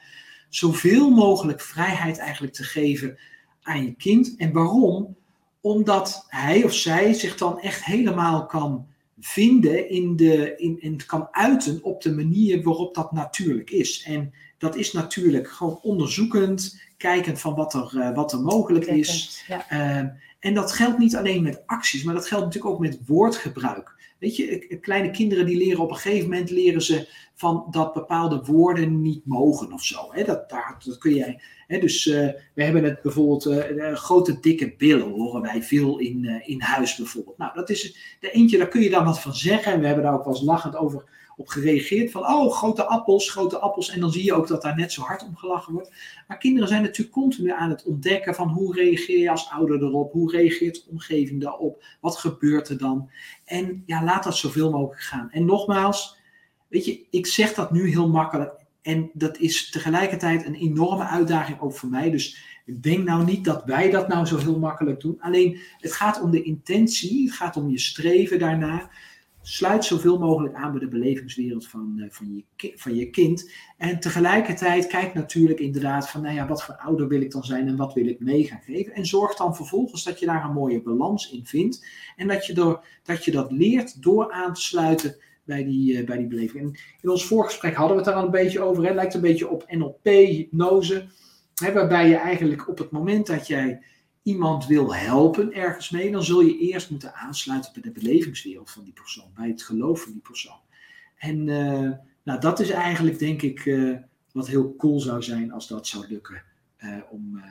zoveel mogelijk vrijheid eigenlijk te geven aan je kind. En waarom? Omdat hij of zij zich dan echt helemaal kan vinden in de, in, in, kan uiten op de manier waarop dat natuurlijk is. En dat is natuurlijk gewoon onderzoekend, kijkend van wat er, uh, wat er mogelijk is. Ja. Uh, en dat geldt niet alleen met acties, maar dat geldt natuurlijk ook met woordgebruik. Weet je, kleine kinderen die leren op een gegeven moment leren ze van dat bepaalde woorden niet mogen of zo. Hè? Dat, dat kun jij. Hè? Dus uh, we hebben het bijvoorbeeld uh, grote dikke billen horen wij veel in, uh, in huis bijvoorbeeld. Nou, dat is de eentje, daar kun je dan wat van zeggen. En we hebben daar ook wel eens lachend over op gereageerd. Van, oh, grote appels, grote appels. En dan zie je ook dat daar net zo hard om gelachen wordt. Maar kinderen zijn natuurlijk continu aan het ontdekken van hoe reageer je als ouder erop? Hoe reageert de omgeving daarop? Wat gebeurt er dan? En ja, laat dat zoveel mogelijk gaan. En nogmaals, weet je, ik zeg dat nu heel makkelijk. En dat is tegelijkertijd een enorme uitdaging ook voor mij. Dus ik denk nou niet dat wij dat nou zo heel makkelijk doen. Alleen het gaat om de intentie, het gaat om je streven daarna sluit zoveel mogelijk aan bij de belevingswereld van, uh, van, je, van je kind. En tegelijkertijd kijk natuurlijk inderdaad van, nou ja, wat voor ouder wil ik dan zijn en wat wil ik mee gaan geven. En zorg dan vervolgens dat je daar een mooie balans in vindt. En dat je, door, dat, je dat leert door aan te sluiten bij die, uh, bij die beleving. In ons voorgesprek hadden we het daar al een beetje over. Het lijkt een beetje op NLP, hypnose. Waarbij je eigenlijk op het moment dat jij iemand wil helpen ergens mee, dan zul je eerst moeten aansluiten bij de belevingswereld van die persoon, bij het geloof van die persoon. En uh, nou, dat is eigenlijk, denk ik, uh, wat heel cool zou zijn als dat zou lukken. Uh, om,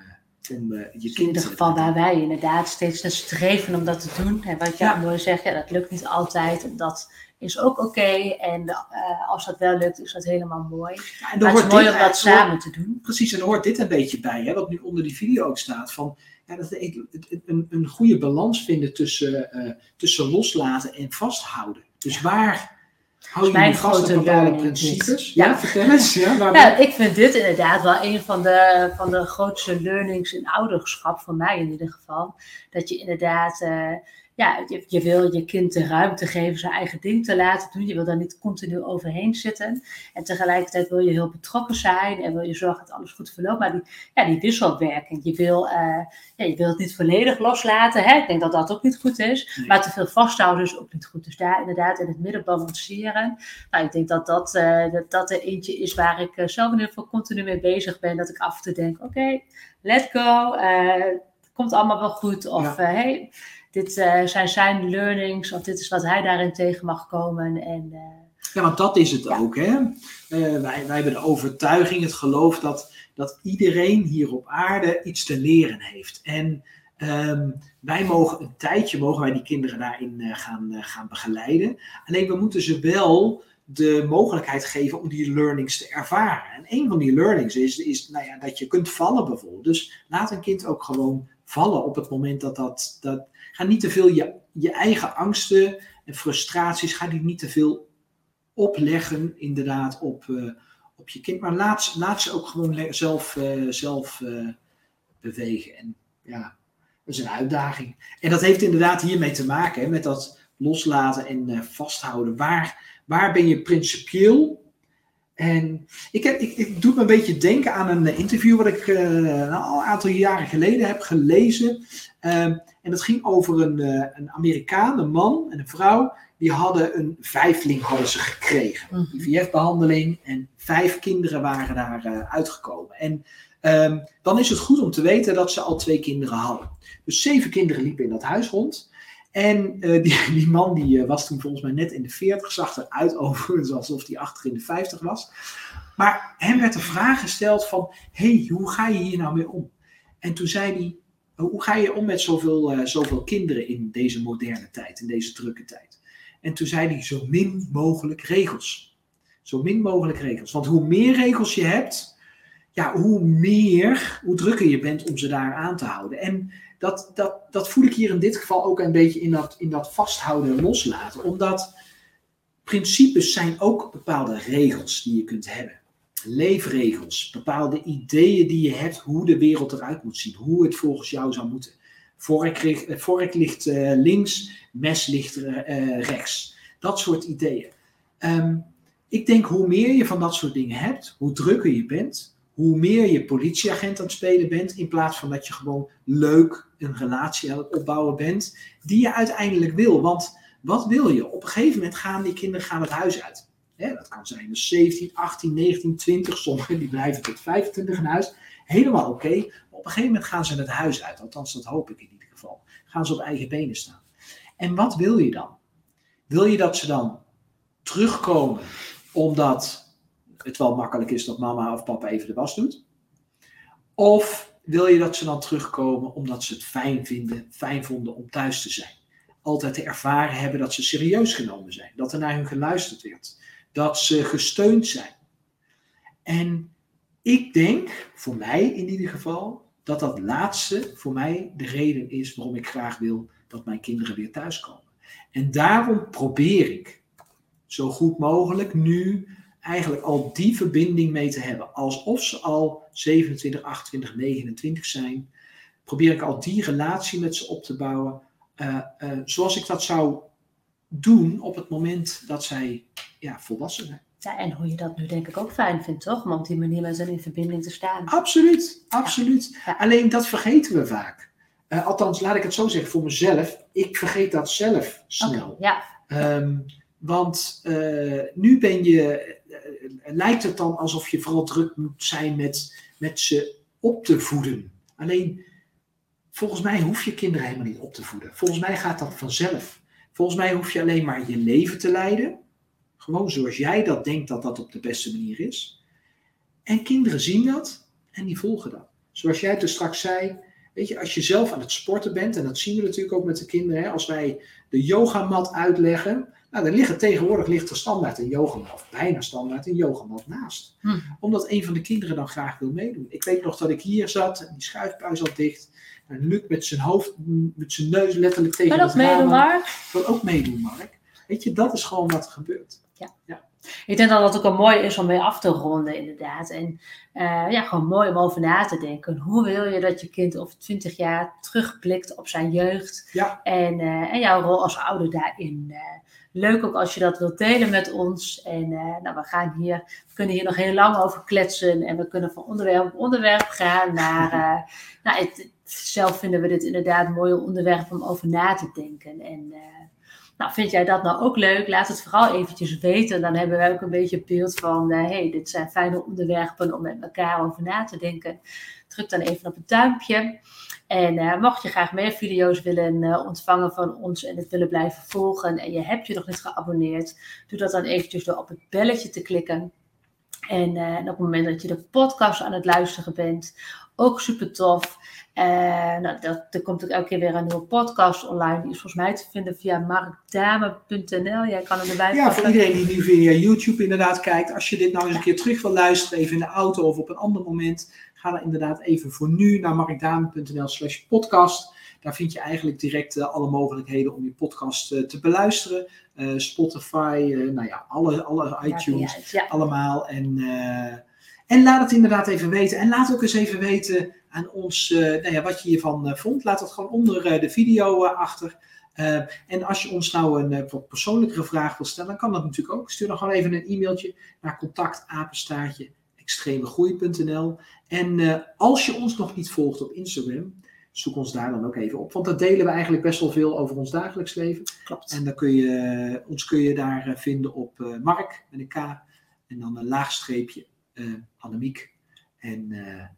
om je kind In ieder geval waar wij inderdaad steeds naar streven om dat te doen. En wat jij ja. mooi zegt, ja, dat lukt niet altijd. Is ook oké. Okay. En als dat wel lukt, is dat helemaal mooi. Ja, en dan maar het is mooi om dat samen te doen. Precies, en dan hoort dit een beetje bij, hè, wat nu onder die video ook staat. Van, ja, dat een, een goede balans vinden tussen, uh, tussen loslaten en vasthouden. Dus waar hou vast aan bepaalde principes? Ja, ja vertel eens. Ja, waar ja, ik vind dit inderdaad wel een van de, van de grootste learnings in ouderschap, voor mij in ieder geval. Dat je inderdaad... Uh, ja, je, je, wil je kind de ruimte geven zijn eigen ding te laten doen. Je wil daar niet continu overheen zitten. En tegelijkertijd wil je heel betrokken zijn en wil je zorgen dat alles goed verloopt. Maar die, ja, die wisselwerking, je wil, uh, ja, je wil het niet volledig loslaten. Hè? Ik denk dat dat ook niet goed is. Maar te veel vasthouden is ook niet goed. Dus daar inderdaad in het midden balanceren. Nou, ik denk dat dat, uh, dat, dat er eentje is waar ik uh, zelf in ieder geval continu mee bezig ben. Dat ik af en toe denk, oké, okay, let go. het komt allemaal wel goed. Of, ja. hey, dit uh, zijn zijn learnings, of dit is wat hij daarin tegen mag komen. En, uh, ja, want dat is het ja. ook. Hè? Uh, wij, wij hebben de overtuiging, het geloof dat, dat iedereen hier op aarde iets te leren heeft. En um, wij mogen een tijdje, mogen wij die kinderen daarin gaan, gaan begeleiden. Alleen we moeten ze wel de mogelijkheid geven om die learnings te ervaren. En een van die learnings is, is nou ja, dat je kunt vallen bijvoorbeeld. Dus laat een kind ook gewoon vallen op het moment dat dat, dat Ga niet te veel je, je eigen angsten en frustraties, ga die niet te veel opleggen, inderdaad, op, uh, op je kind. Maar laat, laat ze ook gewoon zelf, uh, zelf uh, bewegen. En ja, dat is een uitdaging. En dat heeft inderdaad hiermee te maken, hè, met dat loslaten en vasthouden. Waar, waar ben je principieel en ik, heb, ik, ik doe me een beetje denken aan een interview wat ik uh, een aantal jaren geleden heb gelezen. Um, en dat ging over een, uh, een Amerikaan, een man en een vrouw. Die hadden een vijfling hadden ze gekregen. -hmm. IVF-behandeling. En vijf kinderen waren daar uh, uitgekomen. En um, dan is het goed om te weten dat ze al twee kinderen hadden. Dus zeven kinderen liepen in dat huis rond. En uh, die, man die uh, was toen volgens mij net in de 40, zag eruit overigens alsof hij achter in de 50 was. Maar hem werd de vraag gesteld van, hey, hoe ga je hier nou mee om? En toen zei hij, hoe ga je om met zoveel, uh, zoveel kinderen in deze moderne tijd, in deze drukke tijd? En toen zei hij, zo min mogelijk regels. Zo min mogelijk regels. Want hoe meer regels je hebt, ja, hoe meer, hoe drukker je bent om ze daar aan te houden. En dat, dat, dat voel ik hier in dit geval ook een beetje in dat, in dat vasthouden en loslaten. Omdat principes zijn ook bepaalde regels die je kunt hebben. Leefregels, bepaalde ideeën die je hebt hoe de wereld eruit moet zien, hoe het volgens jou zou moeten. Vork, vork ligt uh, links, mes ligt uh, rechts. Dat soort ideeën. Um, ik denk hoe meer je van dat soort dingen hebt, hoe drukker je bent, hoe meer je politieagent aan het spelen bent, in plaats van dat je gewoon leuk een relatie aan het opbouwen bent, die je uiteindelijk wil. Want wat wil je? Op een gegeven moment gaan die kinderen gaan het huis uit. dat kan zijn dus 17, 18, 19, 20, sommigen die blijven tot 25 in huis. Helemaal oké. Op een gegeven moment gaan ze het huis uit. Althans, dat hoop ik in ieder geval. Gaan ze op eigen benen staan. En wat wil je dan? Wil je dat ze dan terugkomen omdat het wel makkelijk is dat mama of papa even de was doet? Of wil je dat ze dan terugkomen omdat ze het fijn vinden, fijn vonden om thuis te zijn? Altijd te ervaren hebben dat ze serieus genomen zijn, dat er naar hun geluisterd werd, dat ze gesteund zijn. En ik denk, voor mij in ieder geval, dat dat laatste voor mij de reden is waarom ik graag wil dat mijn kinderen weer thuiskomen. En daarom probeer ik zo goed mogelijk nu eigenlijk al die verbinding mee te hebben. Alsof ze al 27, 28, 29 zijn. Probeer ik al die relatie met ze op te bouwen. Uh, uh, zoals ik dat zou doen op het moment dat zij ja, volwassen zijn. Ja, en hoe je dat nu denk ik ook fijn vindt, toch? Om op die manier met ze in verbinding te staan. Absoluut, absoluut. Ja. Ja. Alleen dat vergeten we vaak. Uh, althans, laat ik het zo zeggen voor mezelf. Ik vergeet dat zelf snel. Okay, ja. Um, want uh, nu ben je, uh, lijkt het dan alsof je vooral druk moet zijn met, met ze op te voeden. Alleen, volgens mij hoef je kinderen helemaal niet op te voeden. Volgens mij gaat dat vanzelf. Volgens mij hoef je alleen maar je leven te leiden. Gewoon zoals jij dat denkt dat dat op de beste manier is. En kinderen zien dat en die volgen dat. Zoals jij het straks zei, weet je, als je zelf aan het sporten bent, en dat zien we natuurlijk ook met de kinderen, hè, als wij de yogamat uitleggen, nou, er liggen tegenwoordig ligt er standaard een yogamat, of bijna standaard een yogamat naast. Hm. Omdat een van de kinderen dan graag wil meedoen. Ik weet nog dat ik hier zat en die schuifpuis zat dicht. En Luc met zijn hoofd, met zijn neus letterlijk tegen Wil dat meedoen. Mark? Wil ook meedoen, Mark. Weet je, dat is gewoon wat er gebeurt. Ja. ja. Ik denk dat dat ook wel mooi is om mee af te ronden, inderdaad. En uh, ja, gewoon mooi om over na te denken. Hoe wil je dat je kind over 20 jaar terugblikt op zijn jeugd ja. en, uh, en jouw rol als ouder daarin? Uh, leuk ook als je dat wilt delen met ons. En nou, we, gaan hier, we kunnen hier nog heel lang over kletsen en we kunnen van onderwerp op onderwerp gaan. Maar nou, het, zelf vinden we dit inderdaad een mooi onderwerp om over na te denken. En nou, vind jij dat nou ook leuk? Laat het vooral eventjes weten. Dan hebben wij ook een beetje een beeld van, hé, uh, hey, dit zijn fijne onderwerpen om met elkaar over na te denken. Druk dan even op het duimpje. En uh, mocht je graag meer video's willen uh, ontvangen van ons en het willen blijven volgen en je hebt je nog niet geabonneerd, doe dat dan eventjes door op het belletje te klikken. En, en op het moment dat je de podcast aan het luisteren bent, ook super tof. Uh, nou, dat, er komt ook elke keer weer een nieuwe podcast online. Die is volgens mij te vinden via markdame.nl. Jij kan er erbij Ja, voor iedereen die nu via YouTube inderdaad kijkt. Als je dit nou eens een keer terug wil luisteren, even in de auto of op een ander moment. Ga dan inderdaad even voor nu naar markdame.nl slash podcast. Daar vind je eigenlijk direct uh, alle mogelijkheden om je podcast uh, te beluisteren. Spotify, nou ja, alle, alle iTunes, ja. allemaal. En, en laat het inderdaad even weten. En laat ook eens even weten aan ons uh, nou ja, wat je hiervan uh, vond. Laat dat gewoon onder uh, de video achter. en als je ons nou een wat persoonlijkere vraag wil stellen, dan kan dat natuurlijk ook. Stuur dan gewoon even een e-mailtje naar contactapenstaartje extremegroei.nl. En als je ons nog niet volgt op Instagram, zoek ons daar dan ook even op. Want daar delen we eigenlijk best wel veel over ons dagelijks leven. Klopt. En dan kun je, ons kun je daar vinden op Mark met een K en dan een laagstreepje Annemiek. En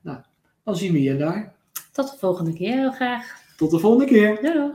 nou, dan zien we je daar. Tot de volgende keer heel graag. Tot de volgende keer. Doei.